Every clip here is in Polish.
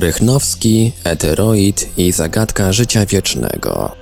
Rychnowski, Eteroid i zagadka życia wiecznego.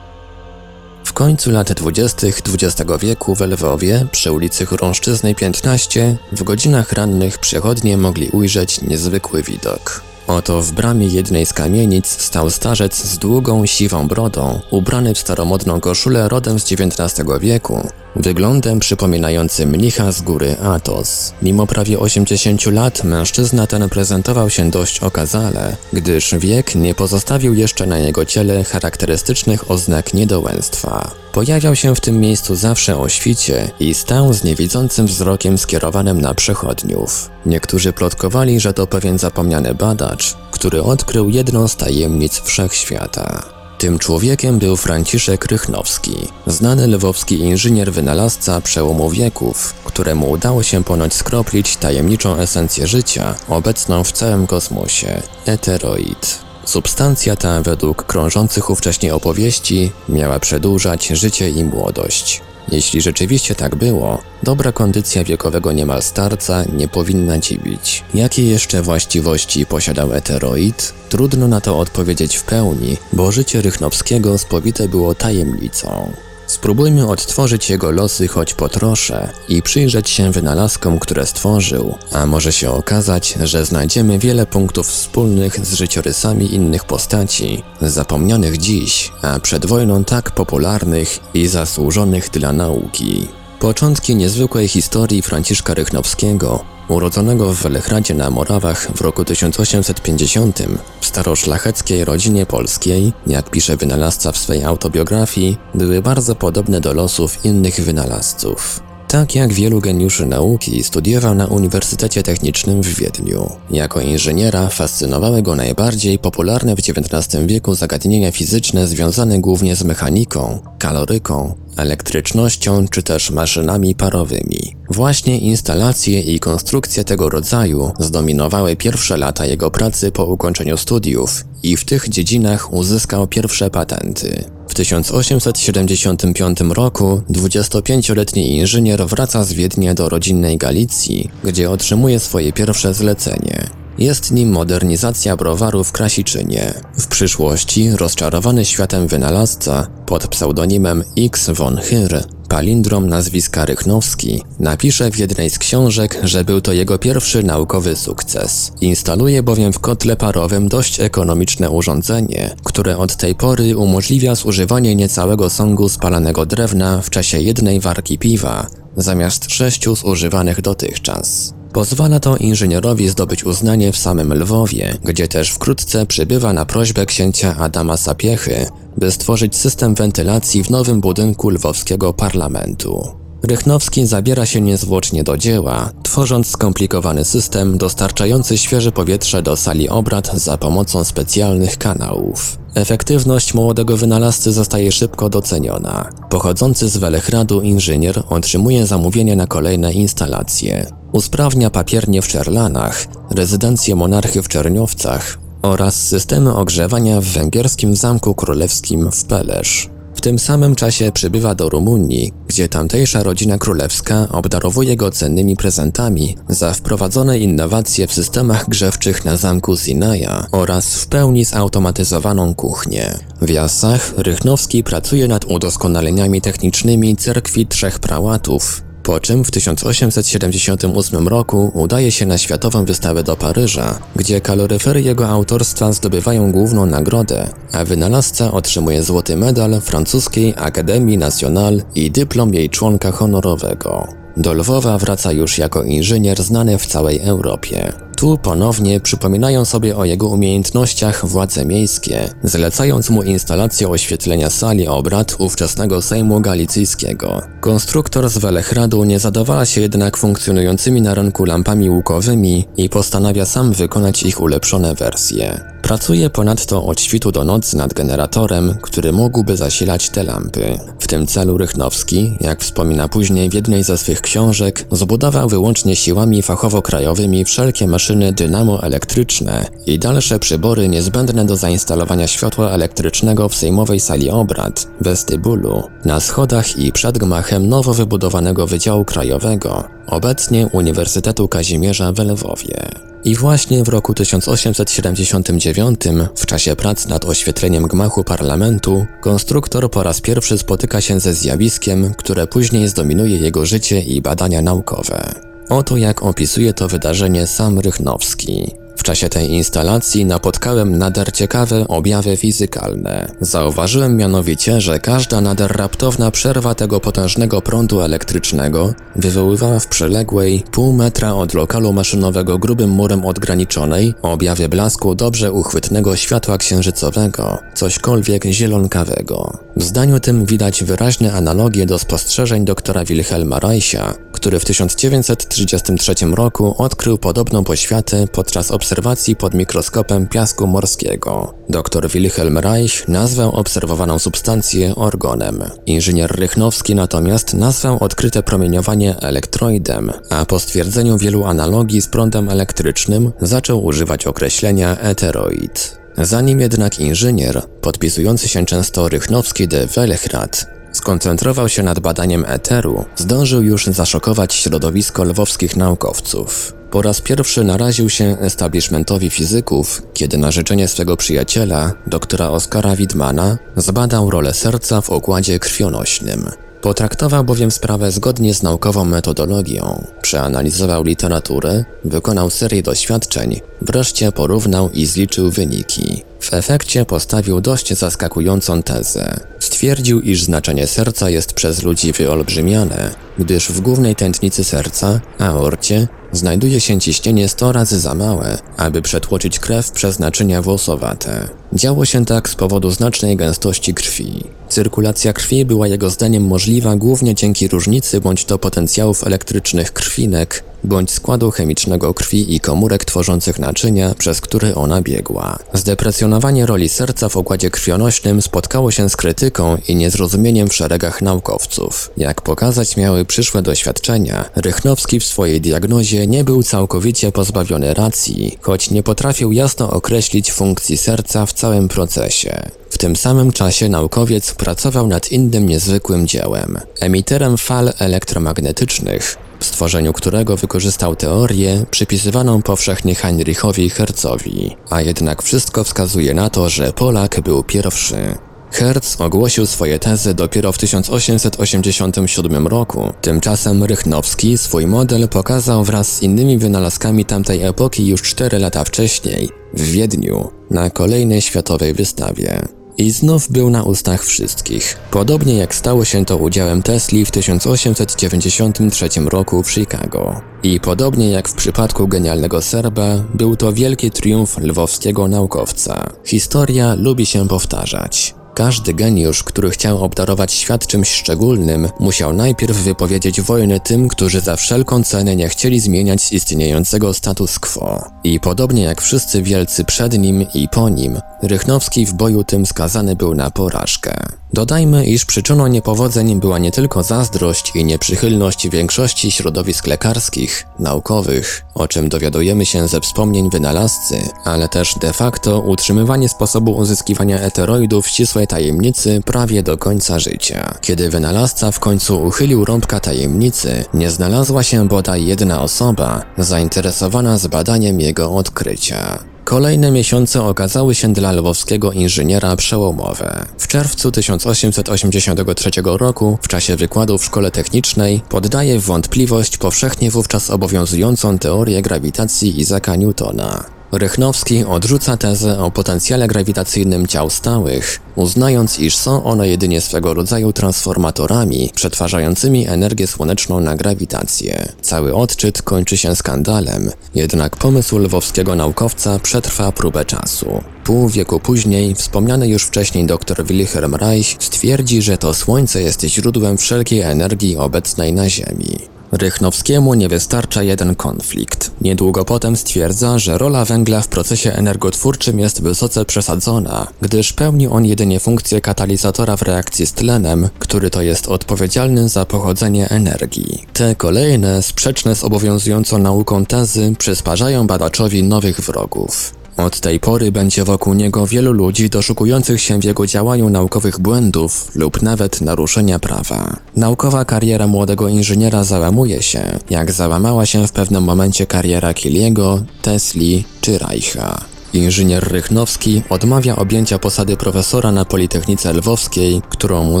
W końcu lat 20. XX wieku w Lwowie, przy ulicy Chorąszczyzny 15, w godzinach rannych przechodnie mogli ujrzeć niezwykły widok. Oto w bramie jednej z kamienic stał starzec z długą, siwą brodą, ubrany w staromodną koszulę rodem z XIX wieku, wyglądem przypominającym mnicha z góry Atos. Mimo prawie 80 lat mężczyzna ten prezentował się dość okazale, gdyż wiek nie pozostawił jeszcze na jego ciele charakterystycznych oznak niedołęstwa. Pojawiał się w tym miejscu zawsze o świcie i stał z niewidzącym wzrokiem skierowanym na przechodniów. Niektórzy plotkowali, że to pewien zapomniany badacz, który odkrył jedną z tajemnic wszechświata. Tym człowiekiem był Franciszek Rychnowski, znany lwowski inżynier-wynalazca przełomu wieków, któremu udało się ponoć skroplić tajemniczą esencję życia, obecną w całym kosmosie eteroid. Substancja ta, według krążących ówcześnie opowieści, miała przedłużać życie i młodość. Jeśli rzeczywiście tak było, dobra kondycja wiekowego niemal starca nie powinna dziwić. Jakie jeszcze właściwości posiadał eteroid? Trudno na to odpowiedzieć w pełni, bo życie Rychnowskiego spowite było tajemnicą. Spróbujmy odtworzyć jego losy choć po trosze i przyjrzeć się wynalazkom, które stworzył, a może się okazać, że znajdziemy wiele punktów wspólnych z życiorysami innych postaci, zapomnianych dziś, a przed wojną tak popularnych i zasłużonych dla nauki. Początki niezwykłej historii Franciszka Rychnowskiego Urodzonego w Welechradzie na Morawach w roku 1850 w staroszlacheckiej rodzinie polskiej, jak pisze wynalazca w swej autobiografii, były bardzo podobne do losów innych wynalazców. Tak jak wielu geniuszy nauki, studiował na Uniwersytecie Technicznym w Wiedniu. Jako inżyniera fascynowały go najbardziej popularne w XIX wieku zagadnienia fizyczne związane głównie z mechaniką, kaloryką, elektrycznością czy też maszynami parowymi. Właśnie instalacje i konstrukcje tego rodzaju zdominowały pierwsze lata jego pracy po ukończeniu studiów i w tych dziedzinach uzyskał pierwsze patenty. W 1875 roku 25-letni inżynier wraca z Wiednia do rodzinnej Galicji, gdzie otrzymuje swoje pierwsze zlecenie. Jest nim modernizacja browaru w Krasiczynie. W przyszłości rozczarowany światem wynalazca pod pseudonimem X von Hyr palindrom nazwiska Rychnowski, napisze w jednej z książek, że był to jego pierwszy naukowy sukces. Instaluje bowiem w kotle parowym dość ekonomiczne urządzenie, które od tej pory umożliwia zużywanie niecałego sągu spalanego drewna w czasie jednej warki piwa, zamiast sześciu zużywanych dotychczas. Pozwala to inżynierowi zdobyć uznanie w samym Lwowie, gdzie też wkrótce przybywa na prośbę księcia Adama Sapiechy, by stworzyć system wentylacji w nowym budynku lwowskiego parlamentu. Rychnowski zabiera się niezwłocznie do dzieła, tworząc skomplikowany system dostarczający świeże powietrze do sali obrad za pomocą specjalnych kanałów. Efektywność młodego wynalazcy zostaje szybko doceniona. Pochodzący z Welechradu inżynier otrzymuje zamówienie na kolejne instalacje. Usprawnia papiernie w Czerlanach, rezydencję monarchy w Czerniowcach oraz systemy ogrzewania w węgierskim Zamku Królewskim w Pelesz. W tym samym czasie przybywa do Rumunii, gdzie tamtejsza rodzina królewska obdarowuje go cennymi prezentami za wprowadzone innowacje w systemach grzewczych na zamku Sinaja oraz w pełni zautomatyzowaną kuchnię. W Jasach Rychnowski pracuje nad udoskonaleniami technicznymi cerkwi trzech prałatów, po czym w 1878 roku udaje się na światową wystawę do Paryża, gdzie kaloryfery jego autorstwa zdobywają główną nagrodę, a wynalazca otrzymuje złoty medal francuskiej Akademii Nationale i dyplom jej członka honorowego. Do Lwowa wraca już jako inżynier znany w całej Europie. Tu ponownie przypominają sobie o jego umiejętnościach władze miejskie, zlecając mu instalację oświetlenia sali obrad ówczesnego Sejmu Galicyjskiego. Konstruktor z Welechradu nie zadowala się jednak funkcjonującymi na rynku lampami łukowymi i postanawia sam wykonać ich ulepszone wersje. Pracuje ponadto od świtu do nocy nad generatorem, który mógłby zasilać te lampy. W tym celu Rychnowski, jak wspomina później w jednej ze swych książek, zbudował wyłącznie siłami fachowo-krajowymi wszelkie maszyny maszyny dynamoelektryczne i dalsze przybory niezbędne do zainstalowania światła elektrycznego w sejmowej sali obrad, westybulu, na schodach i przed gmachem nowo wybudowanego Wydziału Krajowego, obecnie Uniwersytetu Kazimierza w Lwowie. I właśnie w roku 1879, w czasie prac nad oświetleniem gmachu parlamentu, konstruktor po raz pierwszy spotyka się ze zjawiskiem, które później zdominuje jego życie i badania naukowe. Oto jak opisuje to wydarzenie sam Rychnowski. W czasie tej instalacji napotkałem nader ciekawe objawy fizykalne. Zauważyłem mianowicie, że każda nader raptowna przerwa tego potężnego prądu elektrycznego wywoływała w przyległej, pół metra od lokalu maszynowego grubym murem odgraniczonej objawy blasku dobrze uchwytnego światła księżycowego, cośkolwiek zielonkawego. W zdaniu tym widać wyraźne analogie do spostrzeżeń doktora Wilhelma Reicha, który w 1933 roku odkrył podobną poświatę podczas obserwacji pod mikroskopem piasku morskiego. Dr Wilhelm Reich nazwał obserwowaną substancję orgonem. Inżynier Rychnowski natomiast nazwał odkryte promieniowanie elektroidem, a po stwierdzeniu wielu analogii z prądem elektrycznym zaczął używać określenia eteroid. Zanim jednak inżynier, podpisujący się często Rychnowski de Welechrat, Skoncentrował się nad badaniem eteru, zdążył już zaszokować środowisko lwowskich naukowców. Po raz pierwszy naraził się establishmentowi fizyków, kiedy na życzenie swego przyjaciela, doktora Oskara Widmana, zbadał rolę serca w układzie krwionośnym. Potraktował bowiem sprawę zgodnie z naukową metodologią, przeanalizował literaturę, wykonał serię doświadczeń, wreszcie porównał i zliczył wyniki. W efekcie postawił dość zaskakującą tezę. Stwierdził, iż znaczenie serca jest przez ludzi wyolbrzymiane, gdyż w głównej tętnicy serca, aorcie, znajduje się ciśnienie 100 razy za małe, aby przetłoczyć krew przez naczynia włosowate. Działo się tak z powodu znacznej gęstości krwi. Cyrkulacja krwi była jego zdaniem możliwa głównie dzięki różnicy bądź to potencjałów elektrycznych krwinek, bądź składu chemicznego krwi i komórek tworzących naczynia, przez które ona biegła. Zdeprecjonowanie roli serca w układzie krwionośnym spotkało się z krytyką i niezrozumieniem w szeregach naukowców. Jak pokazać miały przyszłe doświadczenia, Rychnowski w swojej diagnozie nie był całkowicie pozbawiony racji, choć nie potrafił jasno określić funkcji serca w całym procesie. Tym samym czasie naukowiec pracował nad innym niezwykłym dziełem emiterem fal elektromagnetycznych, w stworzeniu którego wykorzystał teorię przypisywaną powszechnie Heinrichowi Herzowi, a jednak wszystko wskazuje na to, że Polak był pierwszy. Hertz ogłosił swoje tezy dopiero w 1887 roku. Tymczasem Rychnowski swój model pokazał wraz z innymi wynalazkami tamtej epoki już 4 lata wcześniej, w Wiedniu, na kolejnej światowej wystawie. I znów był na ustach wszystkich, podobnie jak stało się to udziałem Tesli w 1893 roku w Chicago. I podobnie jak w przypadku genialnego Serba, był to wielki triumf lwowskiego naukowca. Historia lubi się powtarzać. Każdy geniusz, który chciał obdarować świat czymś szczególnym, musiał najpierw wypowiedzieć wojnę tym, którzy za wszelką cenę nie chcieli zmieniać istniejącego status quo. I podobnie jak wszyscy wielcy przed nim i po nim, Rychnowski w boju tym skazany był na porażkę. Dodajmy, iż przyczyną niepowodzeń była nie tylko zazdrość i nieprzychylność większości środowisk lekarskich, naukowych, o czym dowiadujemy się ze wspomnień wynalazcy, ale też de facto utrzymywanie sposobu uzyskiwania eteroidów ścisłej tajemnicy prawie do końca życia. Kiedy wynalazca w końcu uchylił rąbka tajemnicy, nie znalazła się bodaj jedna osoba zainteresowana zbadaniem jego odkrycia. Kolejne miesiące okazały się dla lwowskiego inżyniera przełomowe. W czerwcu 1883 roku, w czasie wykładu w szkole technicznej, poddaje wątpliwość powszechnie wówczas obowiązującą teorię grawitacji Isaaca Newtona. Rychnowski odrzuca tezę o potencjale grawitacyjnym ciał stałych, uznając, iż są one jedynie swego rodzaju transformatorami przetwarzającymi energię słoneczną na grawitację. Cały odczyt kończy się skandalem, jednak pomysł lwowskiego naukowca przetrwa próbę czasu. Pół wieku później wspomniany już wcześniej dr Wilhelm Reich stwierdzi, że to Słońce jest źródłem wszelkiej energii obecnej na Ziemi. Rychnowskiemu nie wystarcza jeden konflikt. Niedługo potem stwierdza, że rola węgla w procesie energotwórczym jest wysoce przesadzona, gdyż pełni on jedynie funkcję katalizatora w reakcji z tlenem, który to jest odpowiedzialny za pochodzenie energii. Te kolejne, sprzeczne z obowiązującą nauką tezy przysparzają badaczowi nowych wrogów. Od tej pory będzie wokół niego wielu ludzi doszukujących się w jego działaniu naukowych błędów lub nawet naruszenia prawa. Naukowa kariera młodego inżyniera załamuje się, jak załamała się w pewnym momencie kariera Kiliego, Tesli czy Reicha. Inżynier Rychnowski odmawia objęcia posady profesora na Politechnice Lwowskiej, którą mu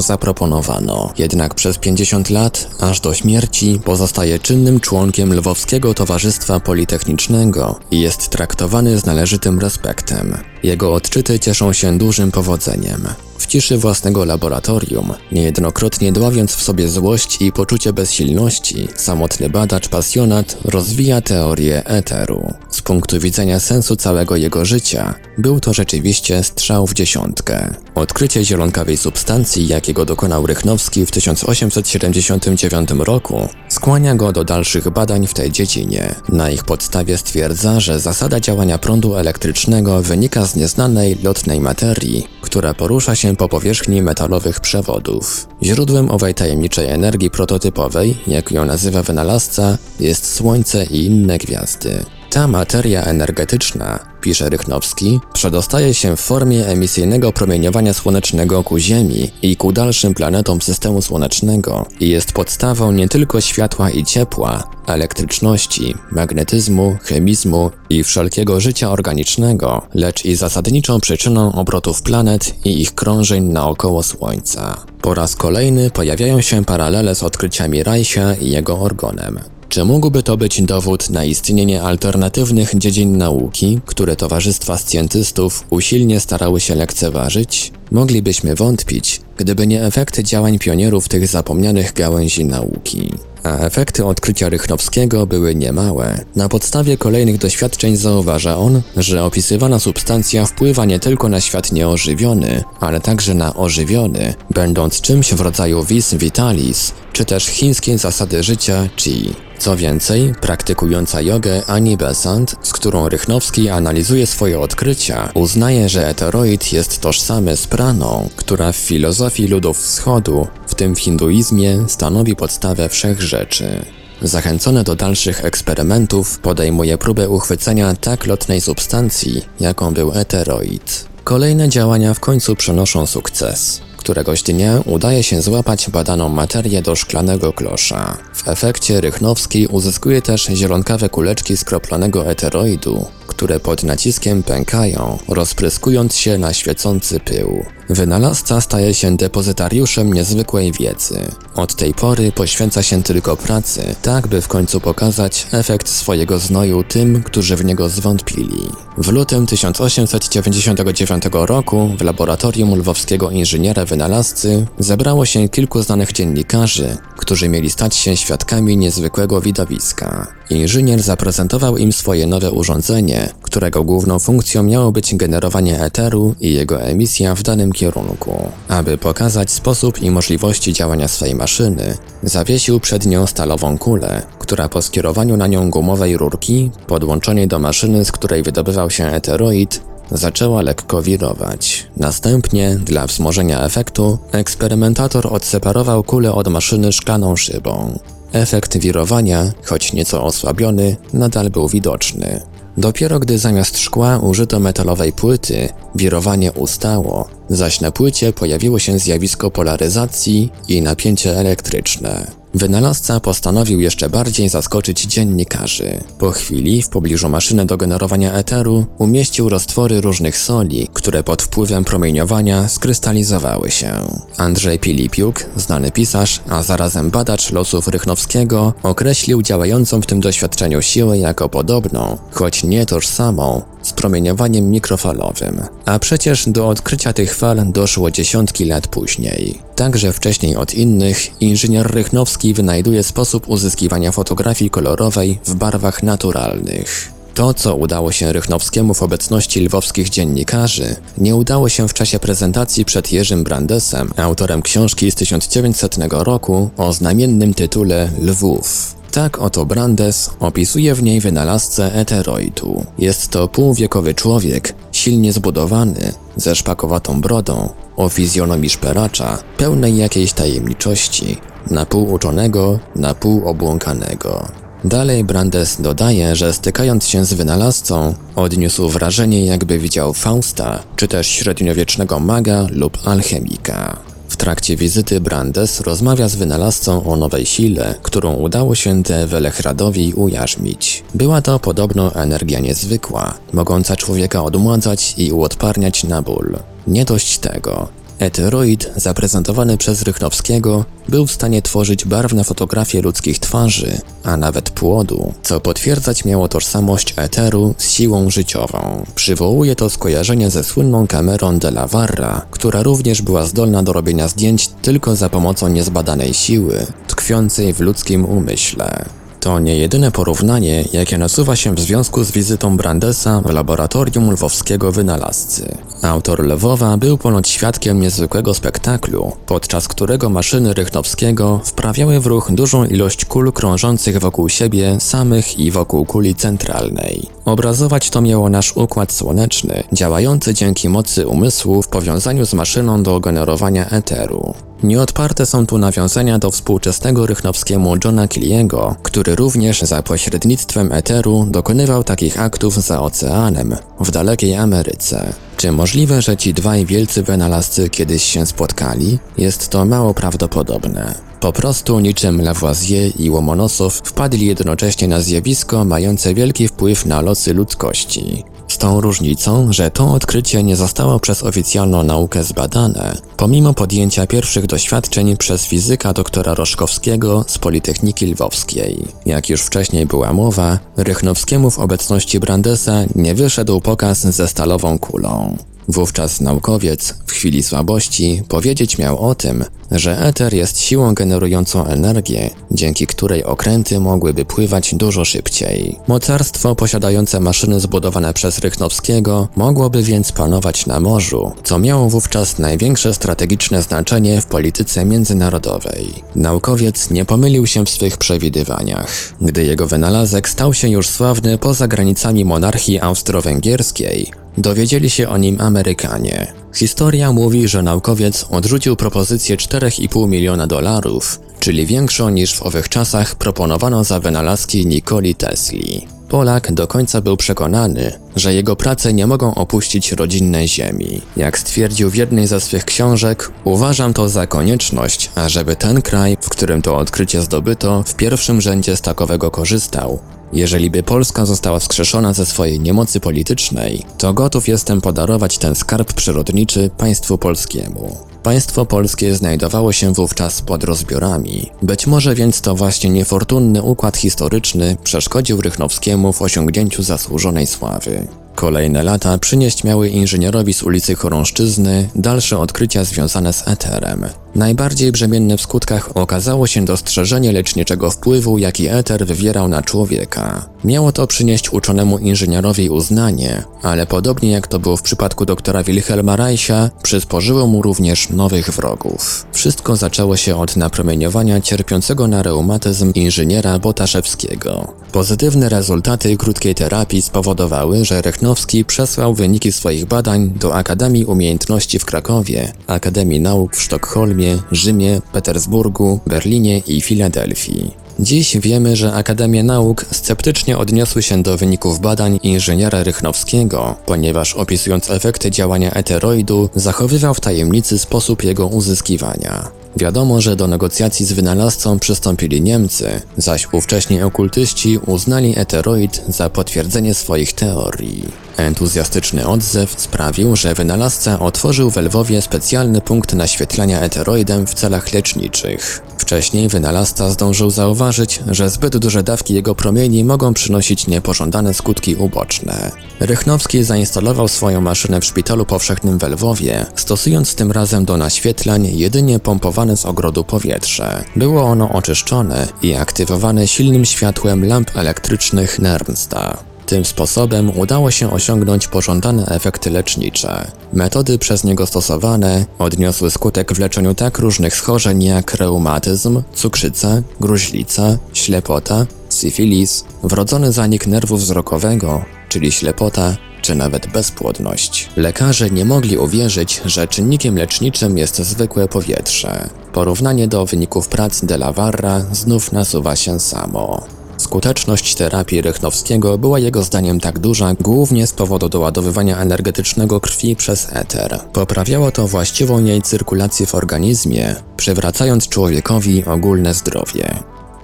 zaproponowano. Jednak przez 50 lat, aż do śmierci, pozostaje czynnym członkiem Lwowskiego Towarzystwa Politechnicznego i jest traktowany z należytym respektem. Jego odczyty cieszą się dużym powodzeniem ciszy własnego laboratorium, niejednokrotnie dławiąc w sobie złość i poczucie bezsilności, samotny badacz pasjonat rozwija teorię eteru. Z punktu widzenia sensu całego jego życia, był to rzeczywiście strzał w dziesiątkę. Odkrycie zielonkawej substancji, jakiego dokonał Rychnowski w 1879 roku, skłania go do dalszych badań w tej dziedzinie. Na ich podstawie stwierdza, że zasada działania prądu elektrycznego wynika z nieznanej lotnej materii, która porusza się po powierzchni metalowych przewodów. Źródłem owej tajemniczej energii prototypowej, jak ją nazywa wynalazca, jest Słońce i inne gwiazdy. Ta materia energetyczna, pisze Rychnowski, przedostaje się w formie emisyjnego promieniowania słonecznego ku Ziemi i ku dalszym planetom systemu słonecznego i jest podstawą nie tylko światła i ciepła, elektryczności, magnetyzmu, chemizmu i wszelkiego życia organicznego, lecz i zasadniczą przyczyną obrotów planet i ich krążeń naokoło Słońca. Po raz kolejny pojawiają się paralele z odkryciami Reicha i jego organem. Czy mógłby to być dowód na istnienie alternatywnych dziedzin nauki, które towarzystwa scjentystów usilnie starały się lekceważyć? Moglibyśmy wątpić, gdyby nie efekty działań pionierów tych zapomnianych gałęzi nauki. A efekty odkrycia Rychnowskiego były niemałe. Na podstawie kolejnych doświadczeń zauważa on, że opisywana substancja wpływa nie tylko na świat nieożywiony, ale także na ożywiony, będąc czymś w rodzaju vis vitalis, czy też chińskiej zasady życia chi. Co więcej, praktykująca jogę Ani Besant, z którą Rychnowski analizuje swoje odkrycia, uznaje, że eteroid jest tożsamy z praną, która w filozofii ludów wschodu, w tym w hinduizmie, stanowi podstawę wszech rzeczy. Zachęcony do dalszych eksperymentów, podejmuje próbę uchwycenia tak lotnej substancji, jaką był eteroid. Kolejne działania w końcu przynoszą sukces. Któregoś dnia udaje się złapać badaną materię do szklanego klosza. W efekcie Rychnowski uzyskuje też zielonkawe kuleczki skroplonego eteroidu, które pod naciskiem pękają, rozpryskując się na świecący pył. Wynalazca staje się depozytariuszem niezwykłej wiedzy. Od tej pory poświęca się tylko pracy, tak by w końcu pokazać efekt swojego znoju tym, którzy w niego zwątpili. W lutym 1899 roku w laboratorium lwowskiego inżyniera wynalazcy zebrało się kilku znanych dziennikarzy, którzy mieli stać się świadkami niezwykłego widowiska. Inżynier zaprezentował im swoje nowe urządzenie, którego główną funkcją miało być generowanie eteru i jego emisja w danym kierunku. Aby pokazać sposób i możliwości działania swej maszyny, zawiesił przed nią stalową kulę, która po skierowaniu na nią gumowej rurki, podłączonej do maszyny, z której wydobywał się eteroid, zaczęła lekko wirować. Następnie, dla wzmożenia efektu, eksperymentator odseparował kulę od maszyny szklaną szybą. Efekt wirowania, choć nieco osłabiony, nadal był widoczny. Dopiero gdy zamiast szkła użyto metalowej płyty, wirowanie ustało, zaś na płycie pojawiło się zjawisko polaryzacji i napięcie elektryczne. Wynalazca postanowił jeszcze bardziej zaskoczyć dziennikarzy. Po chwili w pobliżu maszyny do generowania eteru umieścił roztwory różnych soli, które pod wpływem promieniowania skrystalizowały się. Andrzej Pilipiuk, znany pisarz, a zarazem badacz losów Rychnowskiego, określił działającą w tym doświadczeniu siłę jako podobną, choć nie tożsamą, z promieniowaniem mikrofalowym. A przecież do odkrycia tych fal doszło dziesiątki lat później. Także wcześniej od innych, inżynier Rychnowski wynajduje sposób uzyskiwania fotografii kolorowej w barwach naturalnych. To, co udało się Rychnowskiemu w obecności lwowskich dziennikarzy, nie udało się w czasie prezentacji przed Jerzym Brandesem, autorem książki z 1900 roku o znamiennym tytule Lwów. Tak oto Brandes opisuje w niej wynalazcę eteroidu. Jest to półwiekowy człowiek, silnie zbudowany, ze szpakowatą brodą, o fizjonomii szperacza, pełnej jakiejś tajemniczości, na pół uczonego, na pół obłąkanego. Dalej Brandes dodaje, że stykając się z wynalazcą, odniósł wrażenie jakby widział Fausta, czy też średniowiecznego maga lub alchemika. Trakcie wizyty Brandes rozmawia z wynalazcą o nowej sile, którą udało się de Welechradowi ujarzmić. Była to podobno energia niezwykła, mogąca człowieka odmładzać i uodparniać na ból. Nie dość tego, Eteroid, zaprezentowany przez Rychnowskiego, był w stanie tworzyć barwne fotografie ludzkich twarzy, a nawet płodu, co potwierdzać miało tożsamość eteru z siłą życiową. Przywołuje to skojarzenie ze słynną kamerą de la Varra, która również była zdolna do robienia zdjęć tylko za pomocą niezbadanej siły, tkwiącej w ludzkim umyśle. To nie jedyne porównanie, jakie nasuwa się w związku z wizytą Brandesa w laboratorium lwowskiego wynalazcy. Autor Lwowa był ponoć świadkiem niezwykłego spektaklu, podczas którego maszyny Rychnowskiego wprawiały w ruch dużą ilość kul krążących wokół siebie samych i wokół kuli centralnej. Obrazować to miało nasz układ słoneczny, działający dzięki mocy umysłu w powiązaniu z maszyną do generowania eteru. Nieodparte są tu nawiązania do współczesnego rychnowskiemu Johna Killiego, który również za pośrednictwem eteru dokonywał takich aktów za oceanem, w dalekiej Ameryce. Czy możliwe, że ci dwaj wielcy wynalazcy kiedyś się spotkali? Jest to mało prawdopodobne. Po prostu niczym Lavoisier i Łomonosow wpadli jednocześnie na zjawisko mające wielki wpływ na losy ludzkości. Tą różnicą, że to odkrycie nie zostało przez oficjalną naukę zbadane, pomimo podjęcia pierwszych doświadczeń przez fizyka doktora Roszkowskiego z Politechniki Lwowskiej. Jak już wcześniej była mowa, Rychnowskiemu w obecności Brandesa nie wyszedł pokaz ze stalową kulą. Wówczas naukowiec, w chwili słabości, powiedzieć miał o tym, że eter jest siłą generującą energię, dzięki której okręty mogłyby pływać dużo szybciej. Mocarstwo posiadające maszyny zbudowane przez Rychnowskiego mogłoby więc panować na morzu, co miało wówczas największe strategiczne znaczenie w polityce międzynarodowej. Naukowiec nie pomylił się w swych przewidywaniach. Gdy jego wynalazek stał się już sławny poza granicami monarchii austro-węgierskiej, Dowiedzieli się o nim Amerykanie. Historia mówi, że naukowiec odrzucił propozycję 4,5 miliona dolarów, czyli większą niż w owych czasach proponowano za wynalazki Nikoli Tesli. Polak do końca był przekonany, że jego prace nie mogą opuścić rodzinnej ziemi. Jak stwierdził w jednej ze swych książek, uważam to za konieczność, ażeby ten kraj, w którym to odkrycie zdobyto, w pierwszym rzędzie z takowego korzystał, jeżeli by Polska została wskrzeszona ze swojej niemocy politycznej, to gotów jestem podarować ten skarb przyrodniczy państwu polskiemu. Państwo polskie znajdowało się wówczas pod rozbiorami. Być może więc to właśnie niefortunny układ historyczny przeszkodził Rychnowskiemu w osiągnięciu zasłużonej sławy. Kolejne lata przynieść miały inżynierowi z ulicy Chorąszczyzny dalsze odkrycia związane z eterem. Najbardziej brzemienne w skutkach okazało się dostrzeżenie leczniczego wpływu, jaki eter wywierał na człowieka. Miało to przynieść uczonemu inżynierowi uznanie, ale podobnie jak to było w przypadku doktora Wilhelma Reicha, przysporzyło mu również nowych wrogów. Wszystko zaczęło się od napromieniowania cierpiącego na reumatyzm inżyniera Botaszewskiego. Pozytywne rezultaty krótkiej terapii spowodowały, że Rechnowski przesłał wyniki swoich badań do Akademii Umiejętności w Krakowie, Akademii Nauk w Sztokholmie, Rzymie, Petersburgu, Berlinie i Filadelfii. Dziś wiemy, że Akademie Nauk sceptycznie odniosły się do wyników badań inżyniera Rychnowskiego, ponieważ opisując efekty działania eteroidu, zachowywał w tajemnicy sposób jego uzyskiwania. Wiadomo, że do negocjacji z wynalazcą przystąpili Niemcy, zaś ówcześni okultyści uznali eteroid za potwierdzenie swoich teorii. Entuzjastyczny odzew sprawił, że wynalazca otworzył w Lwowie specjalny punkt naświetlania eteroidem w celach leczniczych. Wcześniej wynalazca zdążył zauważyć, że zbyt duże dawki jego promieni mogą przynosić niepożądane skutki uboczne. Rychnowski zainstalował swoją maszynę w szpitalu powszechnym w Lwowie, stosując tym razem do naświetlań jedynie pompowane z ogrodu powietrze. Było ono oczyszczone i aktywowane silnym światłem lamp elektrycznych Nernsta. Tym sposobem udało się osiągnąć pożądane efekty lecznicze. Metody przez niego stosowane odniosły skutek w leczeniu tak różnych schorzeń jak reumatyzm, cukrzyca, gruźlica, ślepota, syfilis, wrodzony zanik nerwu wzrokowego, czyli ślepota, czy nawet bezpłodność. Lekarze nie mogli uwierzyć, że czynnikiem leczniczym jest zwykłe powietrze. Porównanie do wyników prac de la Varra znów nasuwa się samo. Skuteczność terapii Rychnowskiego była jego zdaniem tak duża głównie z powodu doładowywania energetycznego krwi przez eter. Poprawiało to właściwą jej cyrkulację w organizmie, przywracając człowiekowi ogólne zdrowie.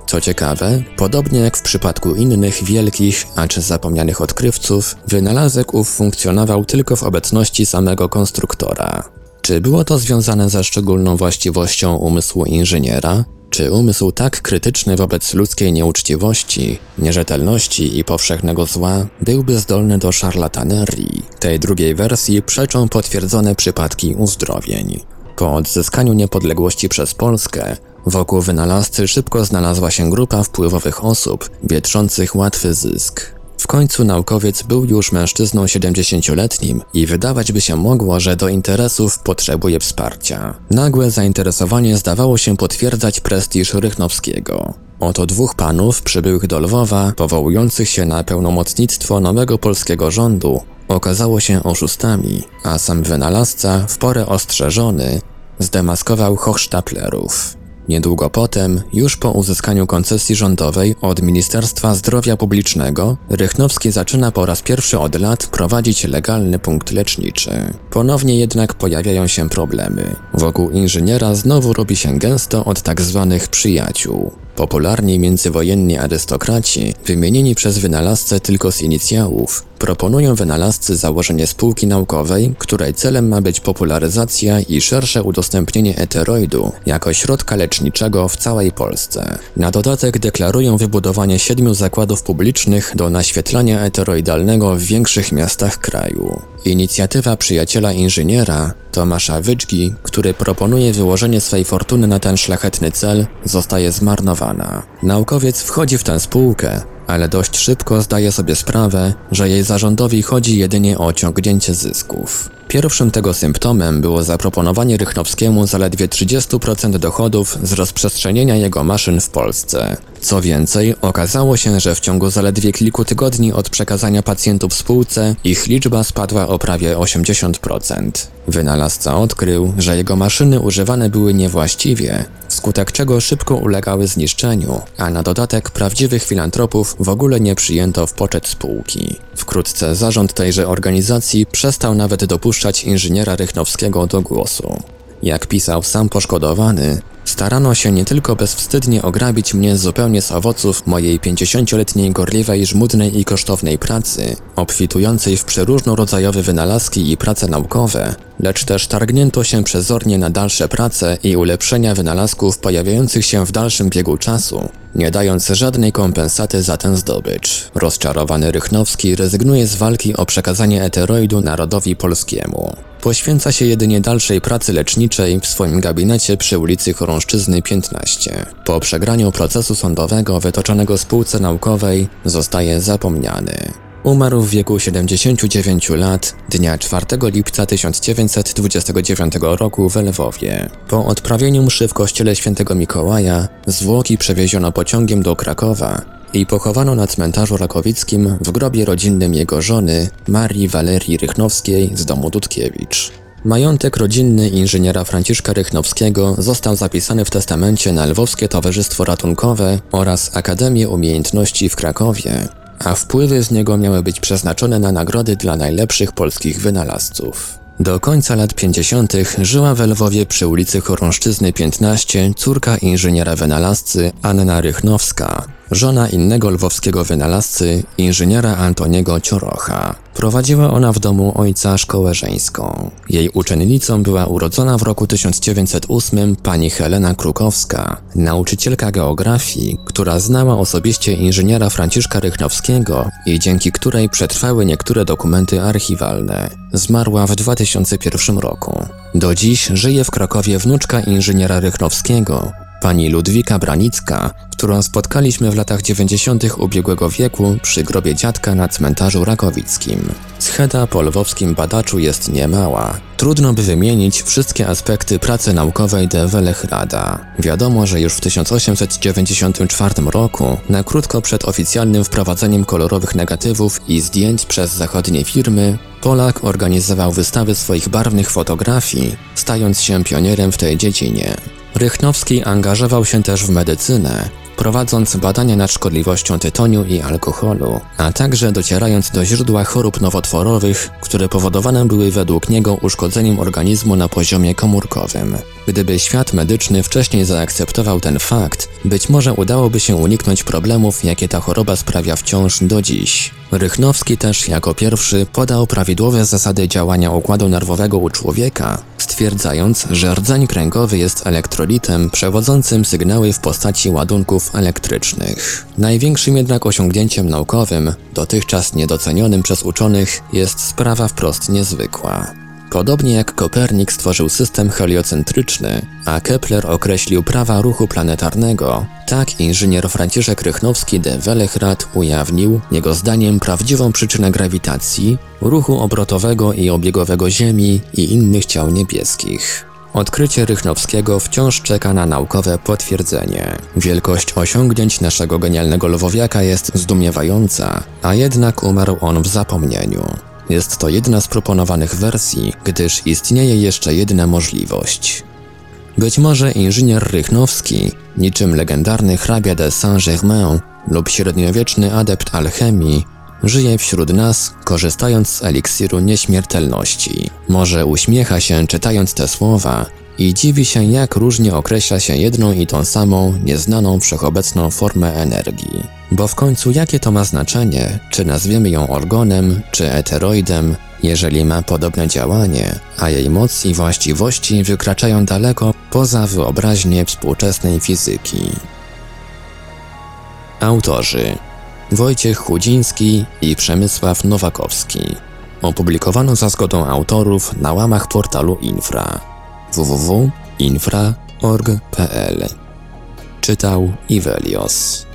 Co ciekawe, podobnie jak w przypadku innych wielkich, acz zapomnianych odkrywców, wynalazek ów funkcjonował tylko w obecności samego konstruktora. Czy było to związane ze szczególną właściwością umysłu inżyniera? Czy umysł tak krytyczny wobec ludzkiej nieuczciwości, nierzetelności i powszechnego zła byłby zdolny do szarlatanerii? Tej drugiej wersji przeczą potwierdzone przypadki uzdrowień. Po odzyskaniu niepodległości przez Polskę, wokół wynalazcy szybko znalazła się grupa wpływowych osób, wietrzących łatwy zysk. W końcu naukowiec był już mężczyzną 70-letnim i wydawać by się mogło, że do interesów potrzebuje wsparcia. Nagłe zainteresowanie zdawało się potwierdzać prestiż Rychnowskiego. Oto dwóch panów przybyłych do Lwowa, powołujących się na pełnomocnictwo nowego polskiego rządu, okazało się oszustami, a sam wynalazca, w porę ostrzeżony, zdemaskował Hochstaplerów. Niedługo potem, już po uzyskaniu koncesji rządowej od Ministerstwa Zdrowia Publicznego, Rychnowski zaczyna po raz pierwszy od lat prowadzić legalny punkt leczniczy. Ponownie jednak pojawiają się problemy. Wokół inżyniera znowu robi się gęsto od tak zwanych przyjaciół. Popularni międzywojenni arystokraci, wymienieni przez wynalazcę tylko z inicjałów, proponują wynalazcy założenie spółki naukowej, której celem ma być popularyzacja i szersze udostępnienie eteroidu jako środka leczniczego w całej Polsce. Na dodatek deklarują wybudowanie siedmiu zakładów publicznych do naświetlania eteroidalnego w większych miastach kraju. Inicjatywa przyjaciela inżyniera, Tomasza Wyczki, który proponuje wyłożenie swej fortuny na ten szlachetny cel, zostaje zmarnowana. Naukowiec wchodzi w tę spółkę, ale dość szybko zdaje sobie sprawę, że jej zarządowi chodzi jedynie o ciągnięcie zysków. Pierwszym tego symptomem było zaproponowanie Rychnowskiemu zaledwie 30% dochodów z rozprzestrzenienia jego maszyn w Polsce. Co więcej, okazało się, że w ciągu zaledwie kilku tygodni od przekazania pacjentów spółce ich liczba spadła o prawie 80%. Wynalazca odkrył, że jego maszyny używane były niewłaściwie, wskutek czego szybko ulegały zniszczeniu, a na dodatek prawdziwych filantropów w ogóle nie przyjęto w poczet spółki. Wkrótce zarząd tejże organizacji przestał nawet dopuszczać inżyniera Rychnowskiego do głosu. Jak pisał sam poszkodowany, starano się nie tylko bezwstydnie ograbić mnie zupełnie z owoców mojej pięćdziesięcioletniej gorliwej, żmudnej i kosztownej pracy, obfitującej w przeróżnorodzajowe wynalazki i prace naukowe, lecz też targnięto się przezornie na dalsze prace i ulepszenia wynalazków pojawiających się w dalszym biegu czasu, nie dając żadnej kompensaty za ten zdobycz. Rozczarowany Rychnowski rezygnuje z walki o przekazanie eteroidu narodowi polskiemu. Poświęca się jedynie dalszej pracy leczniczej w swoim gabinecie przy ulicy Chorążczyzny 15. Po przegraniu procesu sądowego wytoczonego spółce naukowej zostaje zapomniany. Umarł w wieku 79 lat dnia 4 lipca 1929 roku w Lwowie. Po odprawieniu mszy w kościele świętego Mikołaja zwłoki przewieziono pociągiem do Krakowa i pochowano na cmentarzu rakowickim w grobie rodzinnym jego żony Marii Walerii Rychnowskiej z domu Dudkiewicz. Majątek rodzinny inżyniera Franciszka Rychnowskiego został zapisany w testamencie na Lwowskie Towarzystwo Ratunkowe oraz Akademię Umiejętności w Krakowie, a wpływy z niego miały być przeznaczone na nagrody dla najlepszych polskich wynalazców. Do końca lat 50. żyła w Lwowie przy ulicy Chorążczyzny 15 córka inżyniera wynalazcy Anna Rychnowska, żona innego lwowskiego wynalazcy, inżyniera Antoniego Ciorocha. Prowadziła ona w domu ojca szkołę żeńską. Jej uczennicą była urodzona w roku 1908 pani Helena Krukowska, nauczycielka geografii, która znała osobiście inżyniera Franciszka Rychnowskiego i dzięki której przetrwały niektóre dokumenty archiwalne. Zmarła w 2001 roku. Do dziś żyje w Krakowie wnuczka inżyniera Rychnowskiego, Pani Ludwika Branicka, którą spotkaliśmy w latach 90. ubiegłego wieku przy grobie dziadka na cmentarzu rakowickim. Scheda po lwowskim badaczu jest niemała. Trudno by wymienić wszystkie aspekty pracy naukowej de Welechrada. Wiadomo, że już w 1894 roku, na krótko przed oficjalnym wprowadzeniem kolorowych negatywów i zdjęć przez zachodnie firmy, Polak organizował wystawy swoich barwnych fotografii, stając się pionierem w tej dziedzinie. Rychnowski angażował się też w medycynę, prowadząc badania nad szkodliwością tytoniu i alkoholu, a także docierając do źródła chorób nowotworowych, które powodowane były według niego uszkodzeniem organizmu na poziomie komórkowym. Gdyby świat medyczny wcześniej zaakceptował ten fakt, być może udałoby się uniknąć problemów, jakie ta choroba sprawia wciąż do dziś. Rychnowski też jako pierwszy podał prawidłowe zasady działania układu nerwowego u człowieka, stwierdzając, że rdzeń kręgowy jest elektrolitem przewodzącym sygnały w postaci ładunków elektrycznych. Największym jednak osiągnięciem naukowym, dotychczas niedocenionym przez uczonych, jest sprawa wprost niezwykła. Podobnie jak Kopernik stworzył system heliocentryczny, a Kepler określił prawa ruchu planetarnego, tak inżynier Franciszek Rychnowski de Wellechrad ujawnił, jego zdaniem, prawdziwą przyczynę grawitacji, ruchu obrotowego i obiegowego Ziemi i innych ciał niebieskich. Odkrycie Rychnowskiego wciąż czeka na naukowe potwierdzenie. Wielkość osiągnięć naszego genialnego lwowiaka jest zdumiewająca, a jednak umarł on w zapomnieniu. Jest to jedna z proponowanych wersji, gdyż istnieje jeszcze jedna możliwość. Być może inżynier Rychnowski, niczym legendarny hrabia de Saint-Germain lub średniowieczny adept alchemii, żyje wśród nas, korzystając z eliksiru nieśmiertelności. Może uśmiecha się czytając te słowa i dziwi się, jak różnie określa się jedną i tą samą, nieznaną wszechobecną formę energii. Bo w końcu jakie to ma znaczenie, czy nazwiemy ją orgonem, czy eteroidem, jeżeli ma podobne działanie, a jej moc i właściwości wykraczają daleko poza wyobraźnię współczesnej fizyki. Autorzy Wojciech Chudziński i Przemysław Nowakowski. Opublikowano za zgodą autorów na łamach portalu Infra. www.infra.org.pl Czytał Ivelios